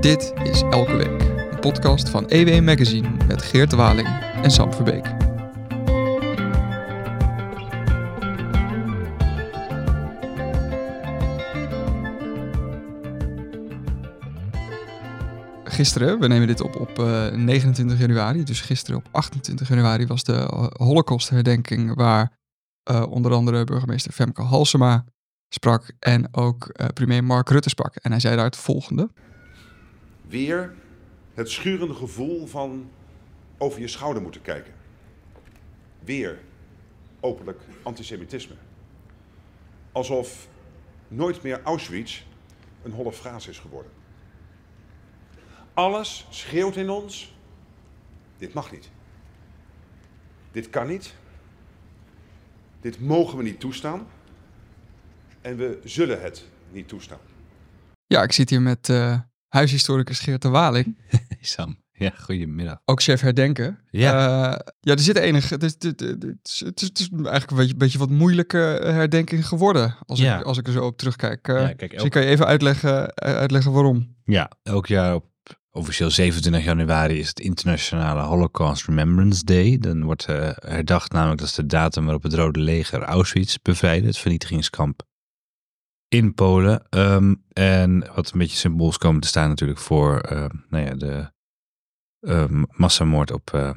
Dit is Elke Week, een podcast van EW Magazine met Geert Waling en Sam Verbeek. Gisteren, we nemen dit op op eh, 29 januari, dus gisteren op 28 januari was de eh, Holocaustherdenking waar eh, onder andere burgemeester Femke Halsema sprak en ook eh, premier Mark Rutte sprak. En hij zei daar het volgende. Weer het schurende gevoel van over je schouder moeten kijken. Weer openlijk antisemitisme. Alsof nooit meer Auschwitz een holle frase is geworden. Alles schreeuwt in ons: dit mag niet. Dit kan niet. Dit mogen we niet toestaan. En we zullen het niet toestaan. Ja, ik zit hier met eh, huishistoricus Geert de Waling, Sam, ja, goedemiddag. ook chef herdenken. Ja. Eh, ja, er zit enige. Het is, het, is- het is, eigenlijk een beetje, beetje wat moeilijke herdenking geworden. Als, Ja. ik, als ik er zo op terugkijk. Eh Ja, kijk, Misschien elk- kan je even uitleggen, eh, uitleggen waarom. Ja, elk jaar op officieel 27 januari is het internationale Holocaust Remembrance Day. Dan wordt eh, herdacht, namelijk dat is de datum waarop het Rode Leger Auschwitz bevrijdde, het vernietigingskamp in Polen. Ehm, en wat een beetje symbool is komen te staan natuurlijk voor eh, nou ja, de ehm, massamoord op eh,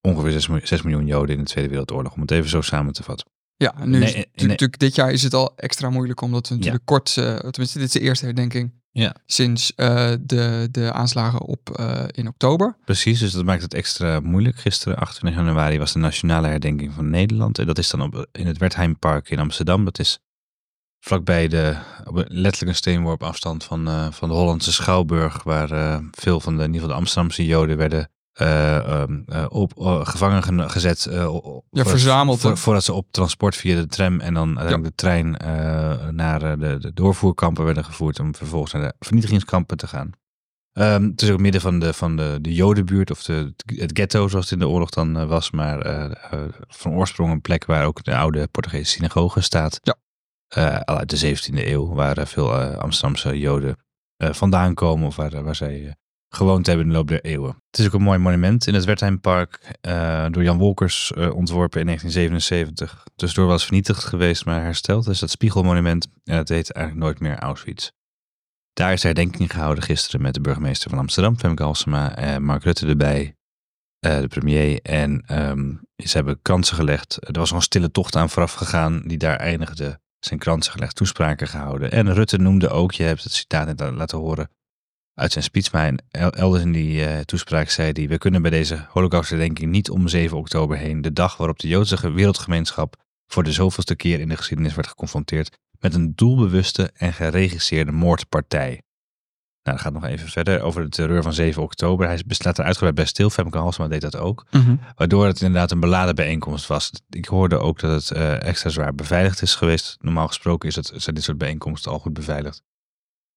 ongeveer 6 miljoen, 6 miljoen Joden in de Tweede Wereldoorlog, om het even zo samen te vatten. Ja, nu Nee, is het nee. natuurlijk dit jaar is het al extra moeilijk omdat we natuurlijk kort, eh, tenminste dit is de eerste herdenking Ja. sinds eh, de, de aanslagen op in oktober. Precies, dus dat maakt het extra moeilijk. Gisteren, 28 januari, was de nationale herdenking van Nederland. En dat is dan op, in het Wertheimpark in Amsterdam. Dat is vlakbij de, letterlijk een steenworp afstand van, eh, van de Hollandse Schouwburg. Waar eh, veel van de, in ieder geval de Amsterdamse Joden werden op, gevangen gezet. Ja, verzameld, voor- voordat ze op transport via de tram en dan uiteindelijk de trein eh, naar de, de doorvoerkampen werden gevoerd. Om vervolgens naar de vernietigingskampen te gaan. Ehm, het is ook midden van de, van de, de Jodenbuurt, of de, het ghetto zoals het in de oorlog dan was, maar van oorsprong een plek waar ook de oude Portugese synagoge staat. Ja. Eh, al uit de 17e eeuw, waar eh, veel eh, Amsterdamse Joden vandaan komen, of waar, waar zij gewoond hebben in de loop der eeuwen. Het is ook een mooi monument in het Wertheimpark, door Jan Wolkers ontworpen in 1977. Tussendoor was vernietigd geweest, maar hersteld. Is dat spiegelmonument en het heet eigenlijk nooit meer Auschwitz. Daar is de herdenking gehouden gisteren met de burgemeester van Amsterdam, Femke Halsema, en Mark Rutte erbij, de premier. En ehm, ze hebben kransen gelegd. Er was een stille tocht aan vooraf gegaan, die daar eindigde. Zijn kransen gelegd, toespraken gehouden. En Rutte noemde ook, je hebt het citaat net la- laten horen uit zijn speech, maar elders in die eh, toespraak zei hij, we kunnen bij deze holocaustherdenking niet om 7 oktober heen, de dag waarop de Joodse ge- wereldgemeenschap voor de zoveelste keer in de geschiedenis werd geconfronteerd met een doelbewuste en geregisseerde moordpartij. Nou, dat gaat nog even verder over de terreur van 7 oktober. Hij staat er uitgebreid bij stil. Femke Halsema deed dat ook. Waardoor het inderdaad een beladen bijeenkomst was. Ik hoorde ook dat het eh, extra zwaar beveiligd is geweest. Normaal gesproken is het, zijn dit soort bijeenkomsten al goed beveiligd.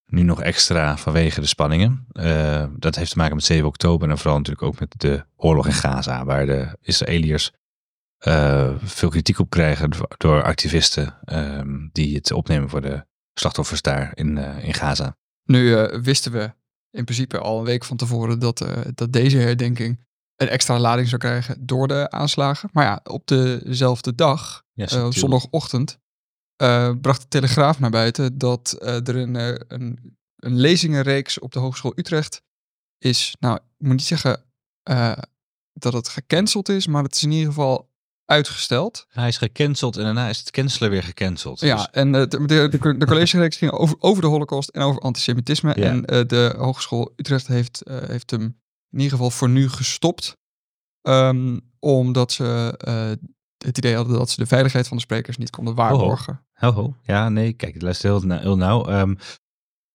Nu nog extra vanwege de spanningen. Eh, dat heeft te maken met 7 oktober en vooral natuurlijk ook met de oorlog in Gaza. Waar de Israëliërs eh, veel kritiek op krijgen door activisten ehm, die het opnemen voor de slachtoffers daar in, in Gaza. Nu eh, wisten we in principe al een week van tevoren dat, eh, dat deze herdenking een extra lading zou krijgen door de aanslagen. Maar ja, op dezelfde dag, eh, zondagochtend, bracht de Telegraaf naar buiten dat er een, een, een lezingenreeks op de Hogeschool Utrecht is. Nou, ik moet niet zeggen dat het gecanceld is, maar het is in ieder geval uitgesteld. Hij is gecanceld en daarna is het cancelen weer gecanceld. Ja, Dus- en eh, de, de, de, collegereeks ging over, over de holocaust en over antisemitisme. Ja. En eh, de Hogeschool Utrecht heeft, eh, heeft hem in ieder geval voor nu gestopt. Ehm, omdat ze het idee hadden dat ze de veiligheid van de sprekers niet konden waarborgen. Ho. Ja, nee, kijk, ik luister heel, na- heel nauw. Ehm,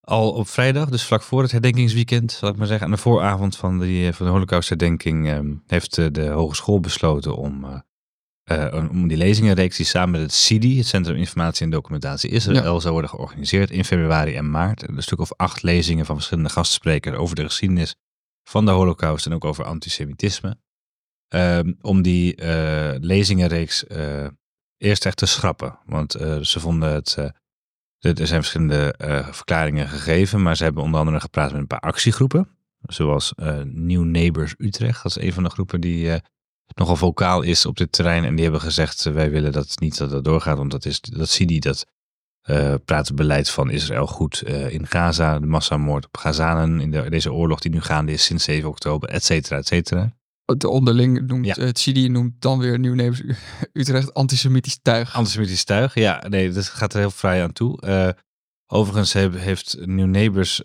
al op vrijdag, dus vlak voor het herdenkingsweekend, zal ik maar zeggen, aan de vooravond van, die, van de Holocaustherdenking, ehm, heeft de hogeschool besloten om, eh, om die lezingenreeks die samen met het CIDI, het Centrum Informatie en Documentatie Israël, zou worden georganiseerd in februari en maart. Een stuk of acht lezingen van verschillende gastsprekers over de geschiedenis van de Holocaust en ook over antisemitisme. Ehm, om die eh, lezingenreeks eh, eerst echt te schrappen. Want ze vonden het Er zijn verschillende verklaringen gegeven, maar ze hebben onder andere gepraat met een paar actiegroepen. Zoals New Neighbors Utrecht. Dat is een van de groepen die nogal vocaal is op dit terrein. En die hebben gezegd, eh, wij willen dat niet dat dat doorgaat. Want dat is dat Sidi, dat eh, praat het beleid van Israël goed eh, in Gaza. De massamoord op Gazanen in de, deze oorlog die nu gaande is sinds 7 oktober, et cetera, et cetera. De onderling noemt, Ja. het CIDI noemt dan weer Nieuw Utrecht antisemitisch tuig. Antisemitisch tuig, ja, nee, dat gaat er heel vrij aan toe. Overigens heeft New Neighbors,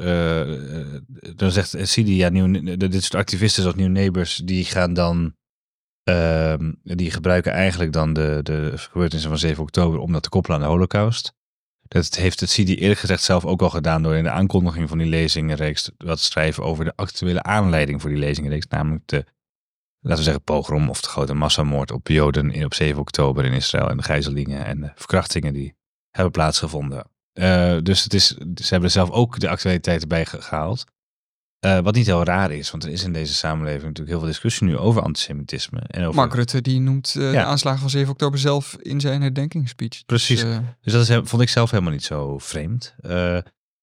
dan zegt Sidi, ja, New, dit soort activisten zoals New Neighbors, die gaan dan, ehm, die gebruiken eigenlijk dan de, de gebeurtenissen van 7 oktober om dat te koppelen aan de holocaust. Dat heeft het Sidi eerlijk gezegd zelf ook al gedaan door in de aankondiging van die lezingenreeks wat te schrijven over de actuele aanleiding voor die lezingenreeks, namelijk de, laten we zeggen, pogrom of de grote massamoord op Joden in, op 7 oktober in Israël en de gijzelingen en de verkrachtingen die hebben plaatsgevonden. Eh, dus het is, ze hebben zelf ook de actualiteit bij ge- gehaald. Eh, wat niet heel raar is, want er is in deze samenleving natuurlijk heel veel discussie nu over antisemitisme. En over, Mark Rutte die noemt eh, de aanslagen van 7 oktober zelf in zijn herdenkingsspeech. Precies. Dus, Dus dat is, vond ik zelf helemaal niet zo vreemd.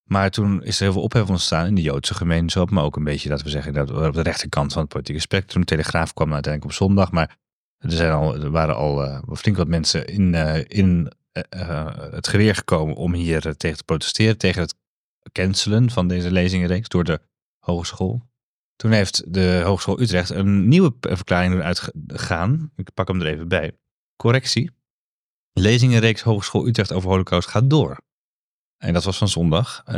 Maar toen is er heel veel ophef ontstaan in de Joodse gemeenschap. Maar ook een beetje, laten we zeggen, dat op de rechterkant van het politieke spectrum. De Telegraaf kwam uiteindelijk op zondag. Maar er, zijn al, er waren al flink wat mensen in, in het geweer gekomen om hier tegen te protesteren. Tegen het cancelen van deze lezingenreeks door de hogeschool. Toen heeft de Hogeschool Utrecht een nieuwe verklaring eruit ge- gegaan. Ik pak hem er even bij. Correctie. Lezingenreeks Hogeschool Utrecht over Holocaust gaat door. En dat was van zondag, eh,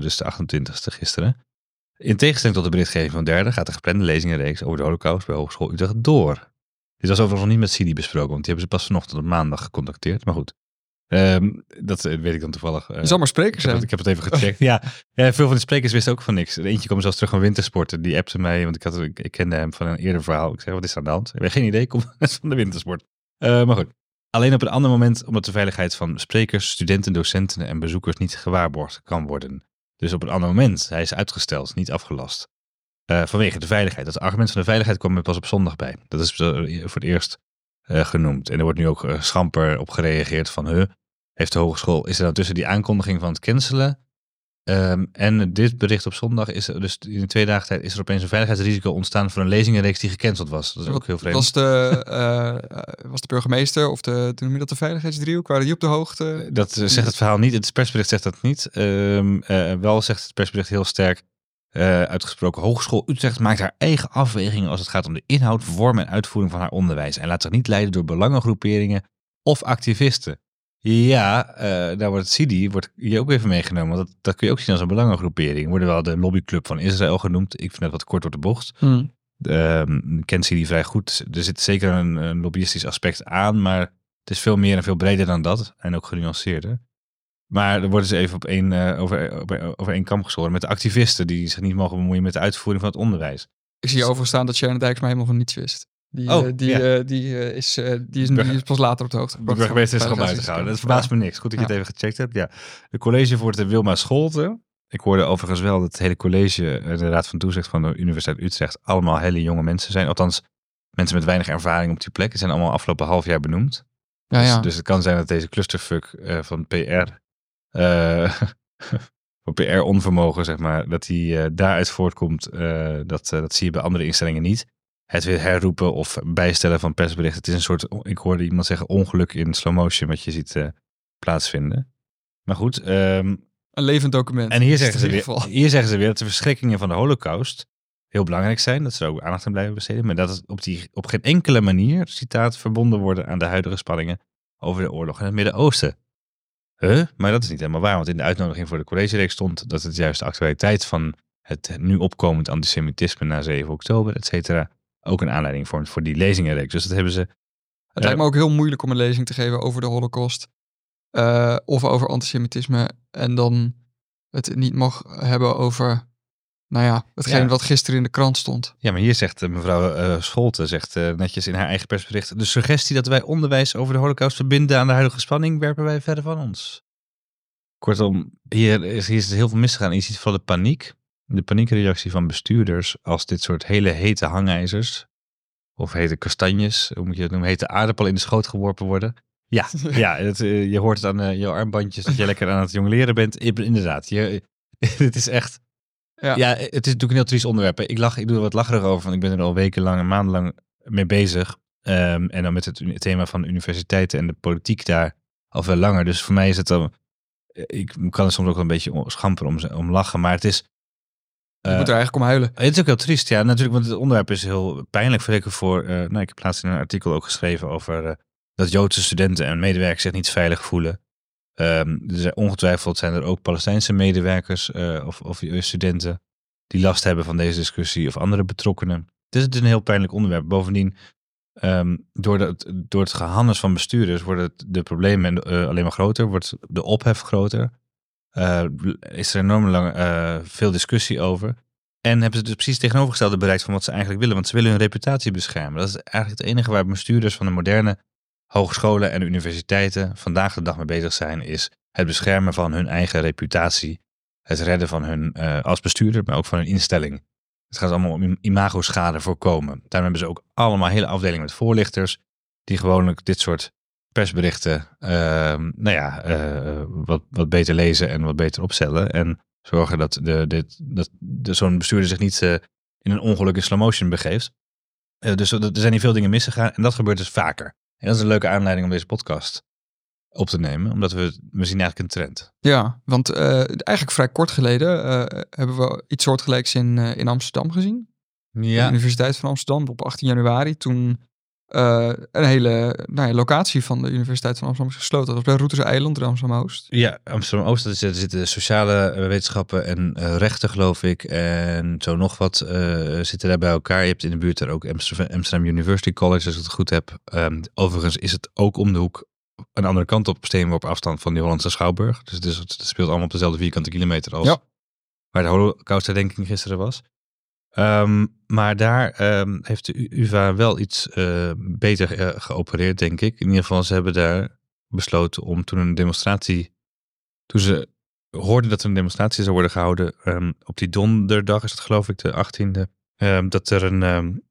dus de 28e gisteren. In tegenstelling tot de berichtgeving van derde gaat de geplande lezingenreeks over de Holocaust bij Hogeschool Utrecht door. Dit was overigens nog niet met Sidi besproken, want die hebben ze pas vanochtend op maandag gecontacteerd. Maar goed, Ehm, dat eh, weet ik dan toevallig. je zal maar spreker ik heb, zijn. het, ik heb het even gecheckt. ja, ja, veel van de sprekers wisten ook van niks. Eentje kwam zelfs terug van wintersporten. Die appte mij, want ik, had, ik, ik kende hem van een eerder verhaal. Ik zeg, wat is er aan de hand? Ik heb geen idee, ik kom van de wintersport. Eh, maar goed. Alleen op een ander moment, omdat de veiligheid van sprekers, studenten, docenten en bezoekers niet gewaarborgd kan worden. Dus op een ander moment. Hij is uitgesteld, niet afgelast. Eh, vanwege de veiligheid. Dat argument van de veiligheid kwam er pas op zondag bij. Dat is voor het eerst genoemd. En er wordt nu ook schamper op gereageerd van, huh, heeft de hogeschool, is er nou tussen die aankondiging van het cancelen ehm, en dit bericht op zondag is er dus in twee dagen tijd is er opeens een veiligheidsrisico ontstaan voor een lezingenreeks die gecanceld was. Dat is ook heel vreemd. Was de, eh, eh, was de burgemeester of de, noem je dat, de veiligheidsdriehoek? Waren die op de hoogte? Dat eh, zegt het verhaal niet. Het persbericht zegt dat niet. Ehm, eh, wel zegt het persbericht heel sterk uitgesproken. Hogeschool Utrecht maakt haar eigen afwegingen als het gaat om de inhoud, vorm en uitvoering van haar onderwijs. En laat zich niet leiden door belangengroeperingen of activisten. Ja, eh, daar wordt het wordt hier ook even meegenomen. Want dat, dat kun je ook zien als een belangengroepering. Worden wel de lobbyclub van Israël genoemd. Ik vind dat wat kort door de bocht. Hmm. Ehm kent vrij goed. Er zit zeker een, een lobbyistisch aspect aan, maar het is veel meer en veel breder dan dat. En ook genuanceerder. Maar er worden ze even op één, eh, over, over, over één kam geschoren met de activisten die zich niet mogen bemoeien met de uitvoering van het onderwijs. Ik zie overigens staan dat Sharon Dijksma helemaal van niets wist. Die, Oh, die, ja. die, is, die, is, die is pas later op de hoogte De gebracht. burgemeester is gewoon buiten gehouden. Dat verbaast me niks. Goed dat je het even gecheckt hebt. Ja. De collegevoorzitter Wilma Scholten. Ik hoorde overigens wel dat het hele college, eh, de Raad van Toezicht van de Universiteit Utrecht, allemaal hele jonge mensen zijn. Althans, mensen met weinig ervaring op die plek. Ze zijn allemaal afgelopen half jaar benoemd. Ja, dus, ja. dus het kan zijn dat deze clusterfuck eh, van PR, eh, van PR-onvermogen, zeg maar, dat die daaruit voortkomt. dat, dat zie je bij andere instellingen niet. Het weer herroepen of bijstellen van persberichten. Het is een soort, ik hoorde iemand zeggen, ongeluk in slow motion wat je ziet eh, plaatsvinden. Maar goed, ehm, Een levend document. en hier zeggen, ze weer, hier zeggen ze weer dat de verschrikkingen van de holocaust heel belangrijk zijn. Dat ze er ook aandacht aan blijven besteden. Maar dat het op, die, op geen enkele manier, citaat, verbonden worden aan de huidige spanningen over de oorlog in het Midden-Oosten. Huh? Maar dat is niet helemaal waar, want in de uitnodiging voor de collegereeks stond dat het juist de actualiteit van het nu opkomend antisemitisme na 7 oktober, et cetera, ook een aanleiding vormt voor die lezingenreeks. Dus dat hebben ze Het lijkt me ook heel moeilijk om een lezing te geven over de holocaust. eh, of over antisemitisme. En dan het niet mag hebben over, nou ja, hetgeen Ja. wat gisteren in de krant stond. Ja, maar hier zegt eh, mevrouw eh Scholte zegt, eh, netjes in haar eigen persbericht... de suggestie dat wij onderwijs over de holocaust verbinden aan de huidige spanning... werpen wij verder van ons. Kortom, hier is, hier is heel veel misgegaan. Je ziet vooral de paniek. De paniekreactie van bestuurders als dit soort hele hete hangijzers... of hete kastanjes, hoe moet je het noemen, hete aardappelen in de schoot geworpen worden. Ja, ja het, eh, je hoort het aan eh, je armbandjes dat je lekker aan het jongleren bent. Inderdaad, je, het is echt... Ja. Ja. het is natuurlijk een heel triest onderwerp. Ik, lach, ik doe er wat lacherig over, want ik ben er al wekenlang en maandenlang mee bezig. Ehm, en dan met het thema van universiteiten en de politiek daar al veel langer. Dus voor mij is het dan... Ik kan er soms ook wel een beetje schamper om, om lachen, maar het is... Je eh, moet er eigenlijk om huilen. het is ook heel triest, ja, natuurlijk, want het onderwerp is heel pijnlijk. Zeker voor, eh, nou, ik heb laatst in een artikel ook geschreven over eh, dat Joodse studenten en medewerkers zich niet veilig voelen. Ehm, ongetwijfeld zijn er ook Palestijnse medewerkers eh, of, of studenten die last hebben van deze discussie of andere betrokkenen. Dus het is een heel pijnlijk onderwerp. Bovendien, ehm, door, door het gehannes van bestuurders worden de problemen eh, alleen maar groter, wordt de ophef groter. Eh, is er enorm lang eh, veel discussie over. En hebben ze dus precies tegenovergestelde bereikt van wat ze eigenlijk willen. Want ze willen hun reputatie beschermen. Dat is eigenlijk het enige waar bestuurders van de moderne hogescholen en universiteiten vandaag de dag mee bezig zijn. Is het beschermen van hun eigen reputatie. Het redden van hun eh, als bestuurder, maar ook van hun instelling. Het gaat allemaal om im- imagoschade voorkomen. Daarom hebben ze ook allemaal hele afdelingen met voorlichters. Die gewoonlijk dit soort persberichten ehm, nou ja, eh, wat, wat beter lezen en wat beter opstellen. En zorgen dat, de, dit, dat de, zo'n bestuurder zich niet eh, in een ongeluk in slow motion begeeft. Eh, dus er zijn hier veel dingen misgegaan en dat gebeurt dus vaker. En dat is een leuke aanleiding om deze podcast op te nemen, omdat we, we zien eigenlijk een trend. Ja, want eigenlijk vrij kort geleden hebben we iets soortgelijks in, in Amsterdam gezien. De Universiteit van Amsterdam op 18 januari. Toen eh, een hele nou ja, locatie van de Universiteit van Amsterdam is gesloten. Dat was bij Routers Eiland in Amsterdam-Oost. Ja, Amsterdam Oost, daar zitten- zitten sociale eh, wetenschappen en eh, rechten, geloof ik. En zo nog wat zitten daar bij elkaar. Je hebt in de buurt daar ook Amsterdam, University College, als ik het goed heb. Ehm, overigens is het ook om de hoek een andere kant op steenworp afstand van die Hollandse Schouwburg. Dus het, is, het speelt allemaal op dezelfde vierkante kilometer als Ja. waar de Holocaustherdenking gisteren was. Ehm, maar daar ehm, heeft de UvA wel iets eh, beter eh, geopereerd, denk ik. In ieder geval, ze hebben daar besloten om toen een demonstratie, toen ze hoorden dat er een demonstratie zou worden gehouden, ehm, op die donderdag is het geloof ik, de 18e, ehm, dat er een,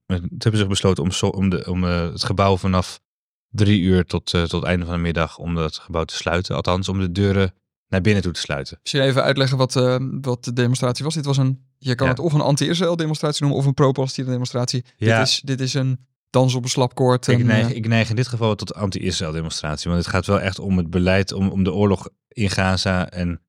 toen hebben ze besloten om, om, de, om eh, het gebouw vanaf drie uur tot, tot het einde van de middag om dat gebouw te sluiten. Althans, om de deuren naar binnen toe te sluiten. Je even uitleggen wat, wat de demonstratie was. Dit was een, je kan Ja. het of een anti-Israël demonstratie noemen of een pro-Palestina demonstratie. Ja. Dit, is, dit is een dans op een slapkoord. Ik neig, eh, ik neig in dit geval tot anti-Israël demonstratie. Want het gaat wel echt om het beleid, om, om de oorlog in Gaza. En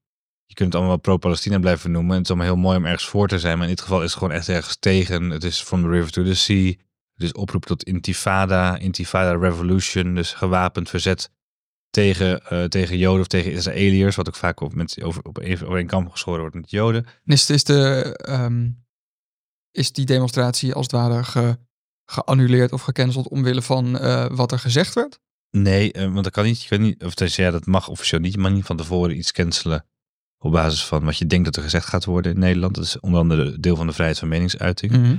je kunt het allemaal pro-Palestina blijven noemen. En het is allemaal heel mooi om ergens voor te zijn. Maar in dit geval is het gewoon echt ergens tegen. Het is from the river to the sea. Het is oproep tot intifada, intifada revolution. Dus gewapend verzet tegen, eh, tegen Joden of tegen Israëliërs. Wat ook vaak op, met, over, op een, over een kamp geschoren wordt met Joden. is, is, de, ehm, is die demonstratie als het ware ge, geannuleerd of gecanceld omwille van eh, wat er gezegd werd? Nee, eh, want dat kan niet. Je kan niet of dus, ja, dat mag officieel niet. Je mag niet van tevoren iets cancelen op basis van wat je denkt dat er gezegd gaat worden in Nederland. Dat is onder andere deel van de vrijheid van meningsuiting. Mhm.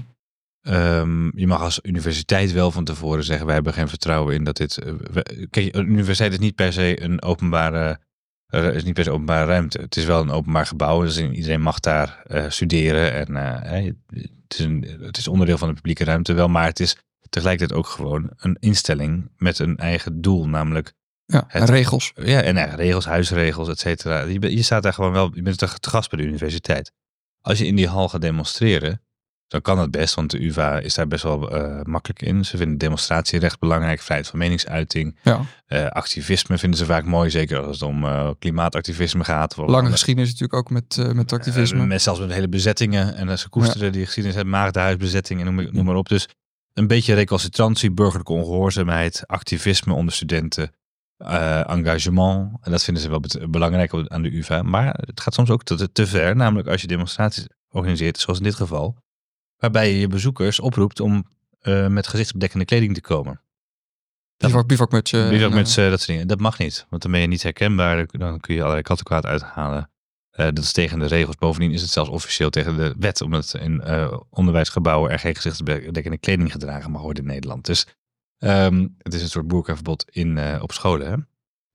Ehm, je mag als universiteit wel van tevoren zeggen, wij hebben geen vertrouwen in dat dit... eh, we- kijk, een universiteit is niet per se een openbare, eh, is niet per se openbare ruimte. Het is wel een openbaar gebouw, dus iedereen mag daar eh, studeren. En het, is een, het is onderdeel van de publieke ruimte wel, maar het is tegelijkertijd ook gewoon een instelling met een eigen doel, namelijk Ja, Het- en regels. ja, en eigen regels, huisregels, et cetera. Je, je staat daar gewoon wel, je bent toch te gast bij de universiteit. Als je in die hal gaat demonstreren, dan kan dat best, want de UvA is daar best wel eh, makkelijk in. Ze vinden demonstratierecht belangrijk, vrijheid van meningsuiting. Ja. Eh, activisme vinden ze vaak mooi, zeker als het om eh, klimaatactivisme gaat. Lange geschiedenis natuurlijk ook met, met activisme. met zelfs met hele bezettingen. En ze koesteren die geschiedenis, het maagdenhuisbezetting en noem, noem maar op. Dus een beetje recalcitrantie, burgerlijke ongehoorzaamheid, activisme onder studenten, engagement. En dat vinden ze wel belangrijk aan de UvA. Maar het gaat soms ook te, te ver. Namelijk als je demonstraties organiseert, zoals in dit geval. Waarbij je je bezoekers oproept om eh, met gezichtsbedekkende kleding te komen. Bivak, bivakmutsje. en, Bivak eh, dat soort dingen. Dat mag niet, want dan ben je niet herkenbaar. Dan kun je allerlei kattenkwaad uithalen. Eh, dat is tegen de regels. Bovendien is het zelfs officieel tegen de wet, omdat in onderwijsgebouwen er geen gezichtsbedekkende kleding gedragen mag worden in Nederland. Dus ehm, het is een soort boerkaverbod in, op scholen. Hè?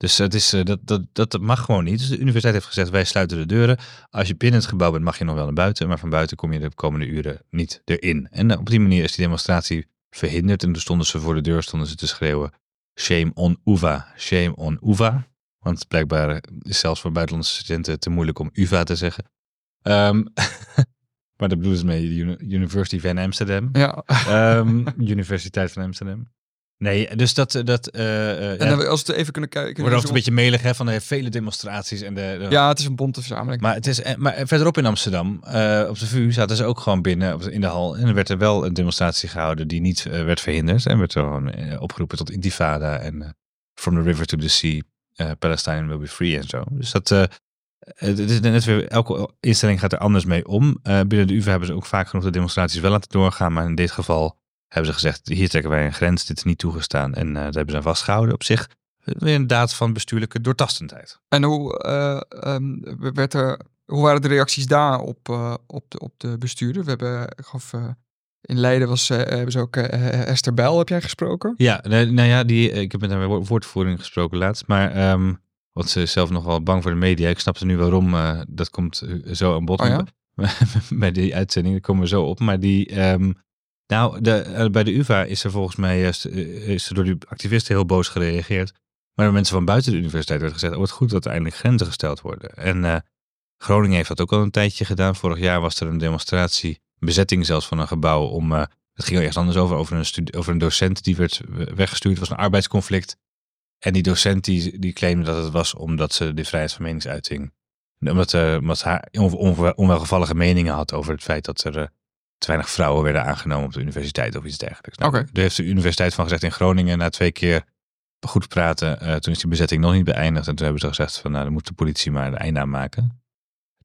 Dus het is, eh, dat, dat, dat mag gewoon niet. Dus de universiteit heeft gezegd, wij sluiten de deuren. Als je binnen het gebouw bent, mag je nog wel naar buiten. Maar van buiten kom je de komende uren niet erin. En eh, op die manier is die demonstratie verhinderd. En toen stonden ze voor de deur stonden ze te schreeuwen. shame on UvA, shame on UvA. Want blijkbaar is zelfs voor buitenlandse studenten te moeilijk om UvA te zeggen. Ehm, maar dat bedoelen ze mee Uni- University van Amsterdam. Ja. Ehm, Universiteit van Amsterdam. Nee, dus dat... dat eh, eh, En ja, als we even kunnen kijken. wordt ook een beetje melig hè, van de vele demonstraties. En de, de- Ja, het is een bonte verzameling. Maar, het is, eh, maar verderop in Amsterdam, eh, op de VU, zaten ze ook gewoon binnen op- in de hal. En er werd er wel een demonstratie gehouden die niet eh, werd verhinderd. En werd er gewoon eh, opgeroepen tot intifada en eh, from the river to the sea, eh, Palestine will be free en zo. Dus dat, eh, het is net weer, elke instelling gaat er anders mee om. Eh, binnen de UvA hebben ze ook vaak genoeg de demonstraties wel laten doorgaan. Maar in dit geval hebben ze gezegd, hier trekken wij een grens, dit is niet toegestaan. En eh daar hebben ze aan vastgehouden op zich. Weer een daad van bestuurlijke doortastendheid. En hoe, eh, ehm, werd er, hoe waren de reacties daar op, eh, op, de, op de bestuurder? We hebben, gaf, in Leiden was, hebben ze ook Esther Bijl, heb jij gesproken? Ja, nou ja, die, ik heb met haar wo- woordvoering gesproken laatst. Maar, ehm want ze is zelf nog wel bang voor de media. Ik snapte nu waarom. dat komt zo aan bod. Oh ja? bij die uitzending, daar komen we zo op. Maar die, ehm, nou, de, eh, bij de UvA is er volgens mij eh, st- eh, is er door die activisten heel boos gereageerd. Maar door mensen van buiten de universiteit werd gezegd, oh wat goed dat er eindelijk grenzen gesteld worden. En eh, Groningen heeft dat ook al een tijdje gedaan. Vorig jaar was er een demonstratie, bezetting zelfs van een gebouw om... eh, het ging ergens anders over, over een, over een docent die werd we- weggestuurd. Het was een arbeidsconflict. En die docent die, die claimde dat het was omdat ze de vrijheid van meningsuiting... Omdat, eh ze onwelgevallige meningen had over het feit dat er eh, te weinig vrouwen werden aangenomen op de universiteit of iets dergelijks. Nou, Oké. Daar heeft de universiteit van gezegd in Groningen na twee keer goed praten. eh, toen is die bezetting nog niet beëindigd. En toen hebben ze gezegd van nou, dan moet de politie maar een einde aan maken.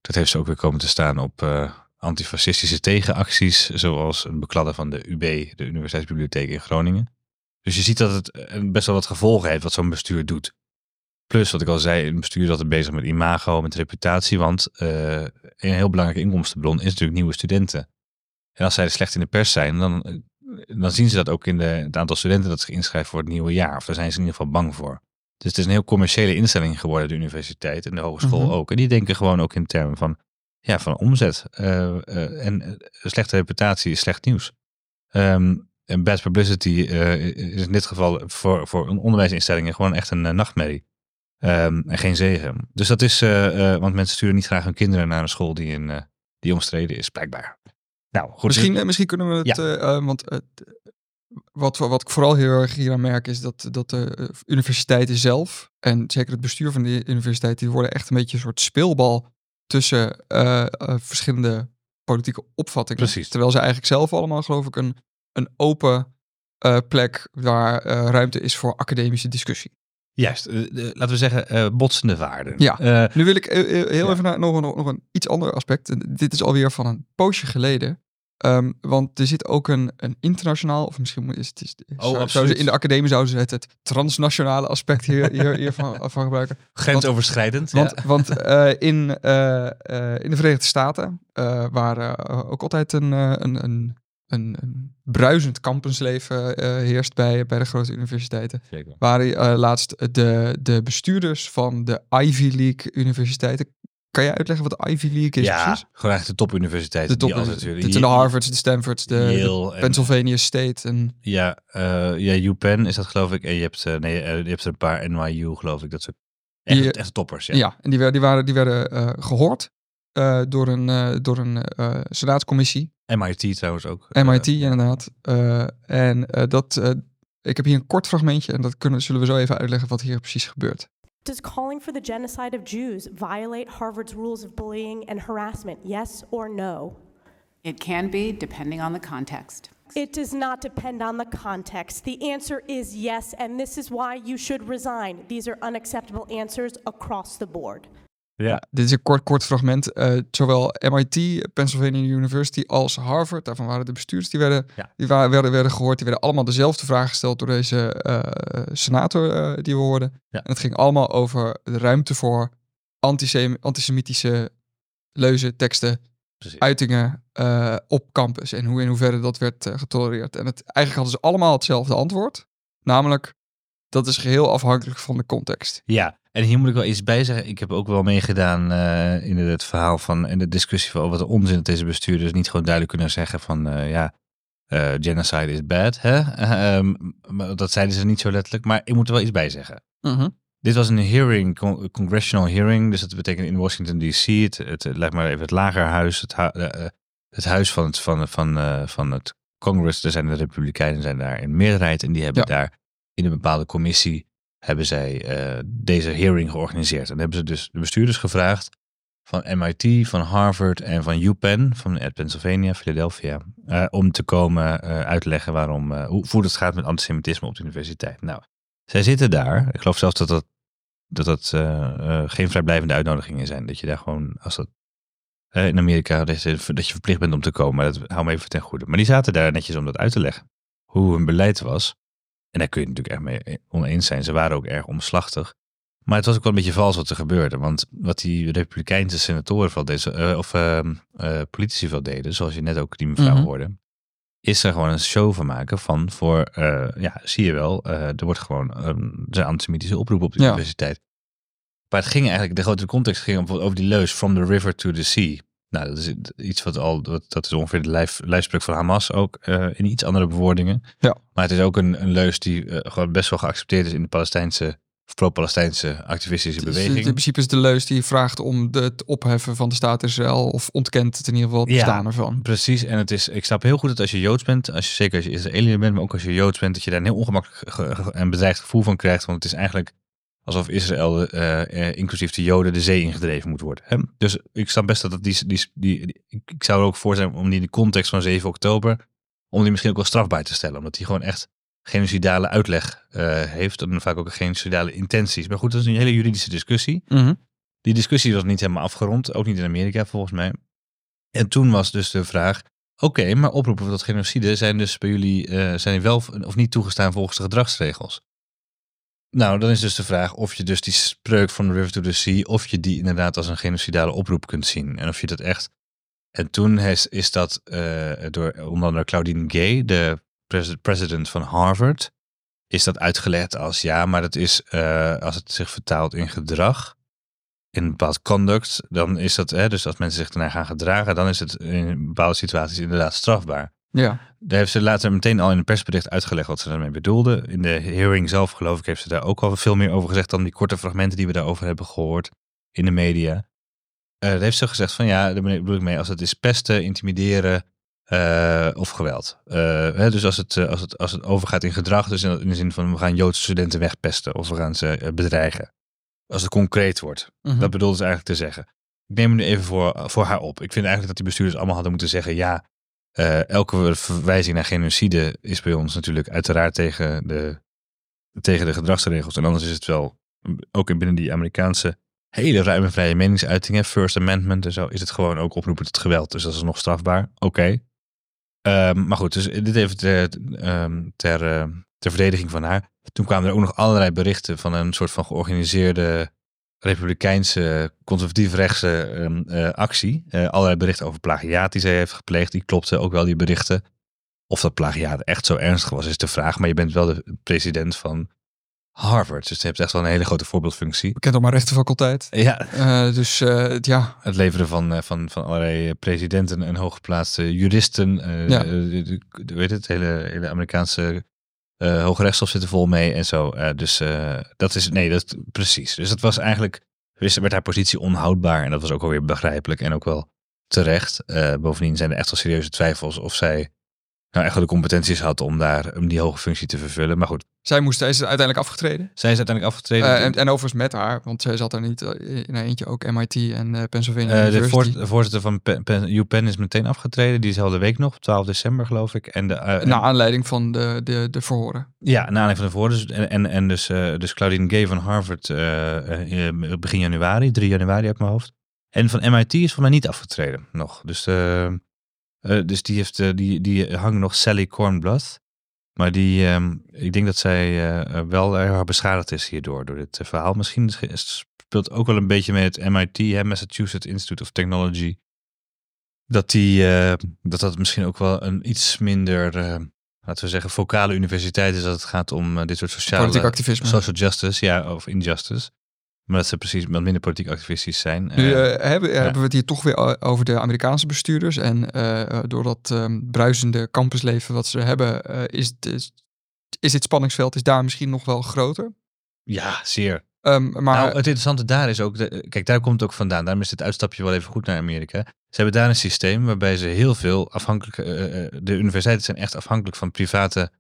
Dat heeft ze ook weer komen te staan op eh, antifascistische tegenacties. Zoals een bekladden van de UB, de Universiteitsbibliotheek in Groningen. Dus je ziet dat het eh, best wel wat gevolgen heeft wat zo'n bestuur doet. Plus, wat ik al zei, een bestuur dat er bezig met imago, met reputatie. Want een heel belangrijke inkomstenbron is natuurlijk nieuwe studenten. En als zij slecht in de pers zijn, dan, eh, dan zien ze dat ook in de, het aantal studenten dat zich inschrijft voor het nieuwe jaar. Of daar zijn ze in ieder geval bang voor. Dus het is een heel commerciële instelling geworden, de universiteit en de hogeschool Mhm. ook. En die denken gewoon ook in termen van, ja, van omzet. Eh, eh, en eh, slechte reputatie is slecht nieuws. Ehm, en bad publicity is in dit geval voor, voor een onderwijsinstellingen gewoon echt een nachtmerrie. Ehm, en geen zegen. Dus dat is, want mensen sturen niet graag hun kinderen naar een school die, in, die omstreden is, blijkbaar. Nou, goed. Misschien, eh, misschien kunnen we het, Ja. eh, eh, want wat, wat ik vooral heel erg hier aan merk is dat, dat de universiteiten zelf, en zeker het bestuur van de universiteit, die worden echt een beetje een soort speelbal tussen verschillende politieke opvattingen. Precies. Terwijl ze eigenlijk zelf allemaal, geloof ik, een, een open plek waar ruimte is voor academische discussie. Juist, laten we zeggen, botsende waarden. Ja. Nu wil ik heel Ja. even naar nog, een- nog een iets ander aspect. Dit is alweer van een poosje geleden. Ehm, want er zit ook een, een internationaal, of misschien moet- is het is, zou- zou ze in de academie zouden ze het, het transnationale aspect hier, hier, hiervan van gebruiken. grensoverschrijdend. Want, ja. want eh, in, eh, eh, in de Verenigde Staten, waar ook altijd een, een, een, een, een bruisend campusleven heerst bij, bij de grote universiteiten, Zeker. waren laatst de, de bestuurders van de Ivy League universiteiten. Kan je uitleggen wat de Ivy League is ja, precies? gewoon echt de topuniversiteiten. De top, zijn de Harvards, de Stanfords, de, de Yale en- Pennsylvania State. En, Ja, eh ja, UPenn is dat geloof ik. En je hebt, eh, nee, eh, je hebt er een paar NYU geloof ik. Dat soort echt, Die- echt toppers. Ja. ja. en die, werden- die, waren, die werden eh, gehoord eh, door een, door een senaatscommissie. MIT trouwens ook. MIT inderdaad. En dat, ik heb hier een kort fragmentje en dat kunnen, zullen we zo even uitleggen wat hier precies gebeurt. Does calling for the genocide of Jews violate Harvard's rules of bullying and harassment? Yes or no? It can be, depending on the context. It does not depend on the context. The answer is yes, and this is why you should resign. These are unacceptable answers across the board. Ja, Dit is een kort, kort fragment. Eh, zowel MIT, Pennsylvania University als Harvard, daarvan waren de bestuurders die werden, Ja. die wa- werden, werden gehoord. Die werden allemaal dezelfde vraag gesteld door deze eh, senator eh, die we hoorden. Ja. En het ging allemaal over de ruimte voor antisem- antisemitische leuzen, teksten, precies. uitingen op campus. En hoe in hoeverre dat werd getolereerd. En het, eigenlijk hadden ze allemaal hetzelfde antwoord. Namelijk, dat is geheel afhankelijk van de context. Ja, en hier moet ik wel iets bij zeggen. Ik heb ook wel meegedaan eh, in het verhaal van en de discussie van wat een onzin dat deze bestuurders niet gewoon duidelijk kunnen zeggen van eh, ja, eh, genocide is bad. Hè? Ehm, dat zeiden ze niet zo letterlijk, maar ik moet er wel iets bij zeggen. Mhm. Dit was een hearing, con- congressional hearing, dus dat betekent in Washington D.C. Het, het, het, leg maar even het lagerhuis, het, hu- het huis van het, van, van, van het Congress. Er zijn de Republikeinen zijn daar in meerderheid en die hebben Ja. daar in een bepaalde commissie hebben zij eh, deze hearing georganiseerd. En hebben ze dus de bestuurders gevraagd van MIT, van Harvard en van UPenn, van Pennsylvania, Philadelphia, eh, om te komen eh, uitleggen waarom, hoe, hoe het gaat met antisemitisme op de universiteit. Nou, zij zitten daar. Ik geloof zelfs dat dat, dat, dat geen vrijblijvende uitnodigingen zijn. Dat je daar gewoon, als dat in Amerika, dat je, dat je verplicht bent om te komen. Maar dat hou me even ten goede. Maar die zaten daar netjes om dat uit te leggen. Hoe hun beleid was. En daar kun je het natuurlijk echt mee oneens zijn. Ze waren ook erg omslachtig. Maar het was ook wel een beetje vals wat er gebeurde. Want wat die Republikeinse senatoren wel deze, eh, of ehm, eh, politici wel deden, zoals je net ook die mevrouw Mhm. hoorde, is er gewoon een show van maken van voor, eh, ja, zie je wel, eh, er wordt gewoon um, de antisemitische oproep op de Ja. universiteit. Maar het ging eigenlijk, de grotere context ging over die leus, from the river to the sea. Nou, dat is iets wat al, dat, dat is ongeveer de lijf, lijfspreuk van Hamas ook, eh, in iets andere bewoordingen. Ja. Maar het is ook een, een leus die eh, gewoon best wel geaccepteerd is in de Palestijnse, of pro-Palestijnse activistische Dus beweging. in principe is de leus die vraagt om de, het opheffen van de staat Israël of ontkent het in ieder geval het Ja. bestaan ervan. Precies, en het is, ik snap heel goed dat als je Joods bent, als je, zeker als je Israëliër bent, maar ook als je Joods bent, dat je daar een heel ongemakkelijk ge- ge- en bedreigd gevoel van krijgt. Want het is eigenlijk alsof Israël, eh, eh, inclusief de Joden, de zee ingedreven moet worden. Hè? Dus ik snap best dat dat die, die, die, die- ik, zou er ook voor zijn om die in de context van 7 oktober, om die misschien ook wel strafbaar te stellen. Omdat die gewoon echt genocidale uitleg eh, heeft en vaak ook genocidale intenties. Maar goed, dat is een hele juridische discussie. Mhm. Die discussie was niet helemaal afgerond, ook niet in Amerika volgens mij. En toen was dus de vraag, oké, maar oproepen tot genocide zijn dus bij jullie, eh, zijn wel of niet toegestaan volgens de gedragsregels? Nou, dan is dus de vraag of je dus die spreuk van the river to the sea, of je die inderdaad als een genocidale oproep kunt zien. En of je dat echt... En toen is, is dat eh, door onder andere Claudine Gay, de pres- president van Harvard, is dat uitgelegd als ja, maar dat is eh, als het zich vertaalt in gedrag, in bepaald conduct, dan is dat, hè, dus als mensen zich daarna gaan gedragen, dan is het in bepaalde situaties inderdaad strafbaar. Ja, Daar heeft ze later meteen al in een persbericht uitgelegd wat ze daarmee bedoelde. In de hearing zelf, geloof ik, heeft ze daar ook al veel meer over gezegd dan die korte fragmenten die we daarover hebben gehoord in de media. Eh daar heeft ze gezegd van ja, daar bedoel ik mee, als het is pesten, intimideren eh, of geweld. Eh, hè, dus als het, als, het, als het overgaat in gedrag, dus in, in de zin van we gaan Joodse studenten wegpesten of we gaan ze bedreigen. Als het concreet wordt. Mhm. Dat bedoelde ze eigenlijk te zeggen. Ik neem het nu even voor, voor haar op. Ik vind eigenlijk dat die bestuurders allemaal hadden moeten zeggen ja, eh, elke verwijzing naar genocide is bij ons natuurlijk uiteraard tegen de, tegen de gedragsregels. En anders is het wel, ook in binnen die Amerikaanse hele ruime vrije meningsuitingen, First Amendment en zo, is het gewoon ook oproepen tot geweld. Dus dat is nog strafbaar. Oké. Ehm, maar goed, dus dit even ter, ehm, ter, eh, ter verdediging van haar. Toen kwamen er ook nog allerlei berichten van een soort van georganiseerde republikeinse conservatief-rechtse ehm, eh, actie. Eh, allerlei berichten over plagiaat die zij heeft gepleegd. Die klopten ook wel, die berichten. Of dat plagiaat echt zo ernstig was, is de vraag. Maar je bent wel de president van Harvard. Dus je hebt echt wel een hele grote voorbeeldfunctie. bekend op mijn rechtenfaculteit. Ja, Eh, dus ja, het leveren van, van, van allerlei presidenten en hooggeplaatste juristen. eh Ja. weet het, hele, hele Amerikaanse eh Hoge Rechtshof zit er vol mee en zo. Eh, dus eh, dat is, nee, dat precies. Dus dat was eigenlijk, werd haar positie onhoudbaar. En dat was ook alweer begrijpelijk en ook wel terecht. Eh, bovendien zijn er echt wel serieuze twijfels of zij nou echt wel de competenties had om daar om die hoge functie te vervullen. Maar goed, zij moest is uiteindelijk afgetreden. zij is uiteindelijk afgetreden. Eh, en, en overigens met haar, want zij zat er niet eh, in eentje ook MIT en eh, Pennsylvania Eh, de voor- de voorzitter van Pen, Pen, UPenn is meteen afgetreden, diezelfde week nog, op 12 december geloof ik. En de, eh, Naar aanleiding van de, de, de verhoren. Ja, na aanleiding van de voor. Dus, en, en, en dus, eh, dus Claudine Gay van Harvard begin januari, 3 januari uit mijn hoofd. En van MIT is voor mij niet afgetreden nog. Dus, eh, eh, dus die, heeft, eh, die, die hangt nog Sally Kornbluth. Maar die, ehm, ik denk dat zij eh, wel erg beschadigd is hierdoor, door dit verhaal. Misschien is- speelt ook wel een beetje met het MIT, hè, Massachusetts Institute of Technology. Dat, die, dat dat misschien ook wel een iets minder, laten we zeggen, vocale universiteit is als het gaat om dit soort sociale... Politiek activisme. Social justice, ja, of injustice. Maar dat ze precies wat minder politiek activistisch zijn. Nu Eh, eh, hebben, hebben we het hier toch weer over de Amerikaanse bestuurders. En eh, door dat ehm, bruisende campusleven wat ze hebben, is, is, is dit spanningsveld is daar misschien nog wel groter. ja, zeer. Ehm, maar nou, het interessante daar is ook, de- kijk, daar komt het ook vandaan. Daarom is dit uitstapje wel even goed naar Amerika. Ze hebben daar een systeem waarbij ze heel veel afhankelijk, de universiteiten zijn echt afhankelijk van private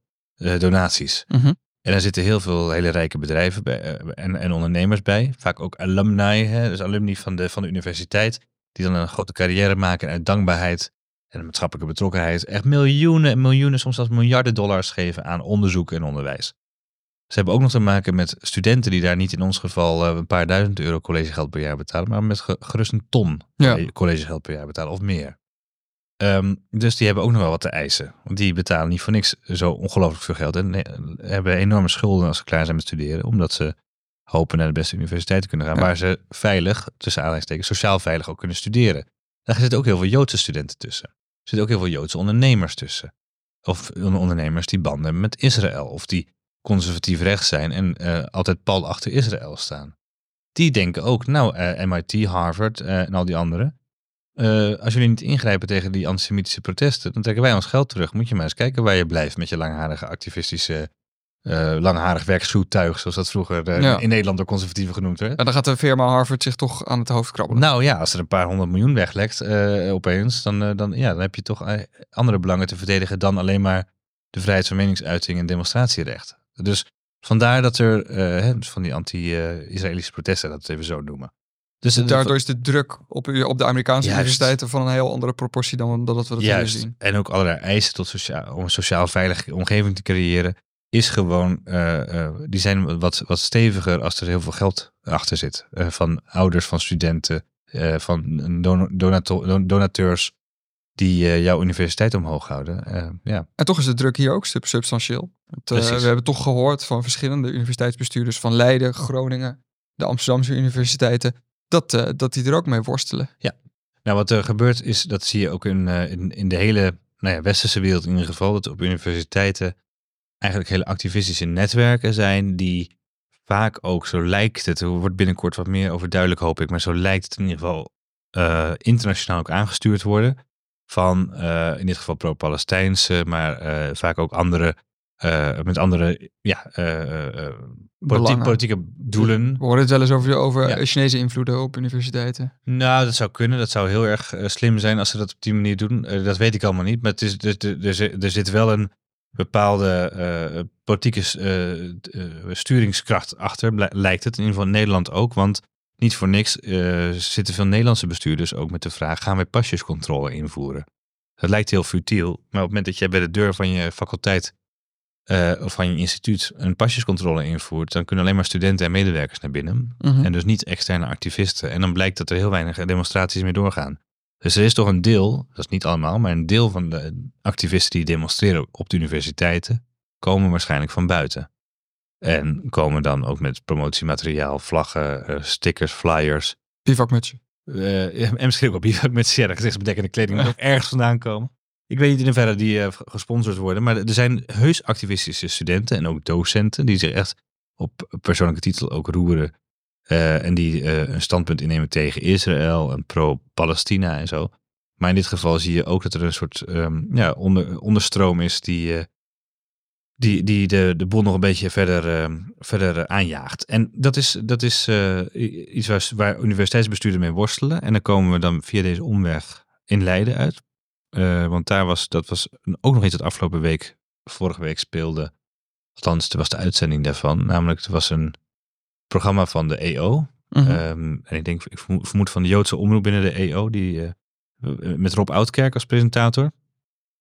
donaties. Mhm. En daar zitten heel veel hele rijke bedrijven bij, eh, en, en ondernemers bij. Vaak ook alumni, hè, dus alumni van de, van de universiteit. Die dan een grote carrière maken uit dankbaarheid en maatschappelijke betrokkenheid. Echt miljoenen en miljoenen, soms zelfs miljarden dollars geven aan onderzoek en onderwijs. Ze hebben ook nog te maken met studenten die daar niet in ons geval eh, een paar duizend euro collegegeld per jaar betalen, maar met ge- gerust een ton Ja. collegegeld per jaar betalen of meer. Ehm, dus die hebben ook nog wel wat te eisen. Want die betalen niet voor niks zo ongelooflijk veel geld. En eh, hebben enorme schulden als ze klaar zijn met studeren. Omdat ze hopen naar de beste universiteit te kunnen gaan. Ja. Waar ze veilig, tussen aanhalingstekens, sociaal veilig ook kunnen studeren. Daar zitten ook heel veel Joodse studenten tussen. Er zitten ook heel veel Joodse ondernemers tussen. Of ondernemers die banden hebben met Israël. Of die conservatief rechts zijn en eh, altijd pal achter Israël staan. Die denken ook, nou, eh, MIT, Harvard eh, en al die anderen. Eh, als jullie niet ingrijpen tegen die antisemitische protesten, dan trekken wij ons geld terug. Moet je maar eens kijken waar je blijft met je langharige activistische, eh langharig werksvoertuig, zoals dat vroeger eh, Ja. in Nederland door conservatieven genoemd werd. en dan gaat de firma Harvard zich toch aan het hoofd krabbelen. Nou ja, als er een paar honderd miljoen weglekt opeens, dan, dan, ja, dan heb je toch andere belangen te verdedigen dan alleen maar de vrijheid van meningsuiting en demonstratierecht. Dus vandaar dat er dus van die anti-Israëlische protesten, dat we het even zo noemen. Dus Daardoor is de druk op, op de Amerikaanse Juist. universiteiten van een heel andere proportie dan dat we dat hier Juist. zien. En ook allerlei eisen tot sociaal, om een sociaal veilige omgeving te creëren, is gewoon, eh, eh, die zijn wat, wat steviger als er heel veel geld achter zit. Eh, van ouders, van studenten, van don- donato- don- donateurs die jouw universiteit omhoog houden. Ja. En toch is de druk hier ook sub- substantieel. Het, Precies. we hebben toch gehoord van verschillende universiteitsbestuurders van Leiden, Groningen, de Amsterdamse universiteiten, dat, eh, dat die er ook mee worstelen. Nou, wat er gebeurt is, dat zie je ook in, eh, in, in de hele nou ja, westerse wereld in ieder geval, dat op universiteiten eigenlijk hele activistische netwerken zijn die vaak ook, zo lijkt het, er wordt binnenkort wat meer over duidelijk hoop ik, maar zo lijkt het in ieder geval eh, internationaal ook aangestuurd worden van in dit geval pro-Palestijnse, maar vaak ook andere, eh, met andere ja, eh, eh, politieke doelen. We horen het wel eens over, over Ja. Chinese invloeden op universiteiten. Nou, dat zou kunnen. Dat zou heel erg slim zijn als ze dat op die manier doen. Dat weet ik allemaal niet. Maar het is, er, er, er, zit- wel een bepaalde politieke eh, sturingskracht achter, lijkt het. In ieder geval in Nederland ook. Want niet voor niks zitten veel Nederlandse bestuurders ook met de vraag: gaan wij pasjescontrole invoeren? Dat lijkt heel futiel. Maar op het moment dat jij bij de deur van je faculteit eh, of van je instituut een pasjescontrole invoert, dan kunnen alleen maar studenten en medewerkers naar binnen. Mhm. En dus niet externe activisten. En dan blijkt dat er heel weinig demonstraties meer doorgaan. Dus er is toch een deel, dat is niet allemaal, maar een deel van de activisten die demonstreren op de universiteiten, komen waarschijnlijk van buiten. En komen dan ook met promotiemateriaal, vlaggen, eh, stickers, flyers. Bivakmutsje. eh, en misschien ook op bivak met zeer gezichtsbedekkende kleding die ook ergens vandaan komen. Ik weet niet in hoeverre die eh, gesponsord worden, maar er zijn heus activistische studenten en ook docenten die zich echt op persoonlijke titel ook roeren. eh, en die eh, een standpunt innemen tegen Israël en pro-Palestina en zo. Maar in dit geval zie je ook dat er een soort ehm, ja, onder, onderstroom is die, die, die de, de boel nog een beetje verder, ehm, verder aanjaagt. En dat is, dat is iets waar, waar universiteitsbestuurders mee worstelen. En dan komen we dan via deze omweg in Leiden uit. Eh, want daar was, dat was ook nog iets dat afgelopen week, vorige week speelde. Althans, er was de uitzending daarvan. Namelijk, er was een programma van de EO. Mhm. Ehm, en ik denk, ik vermoed, van de Joodse omroep binnen de EO, die, eh, met Rob Oudkerk als presentator.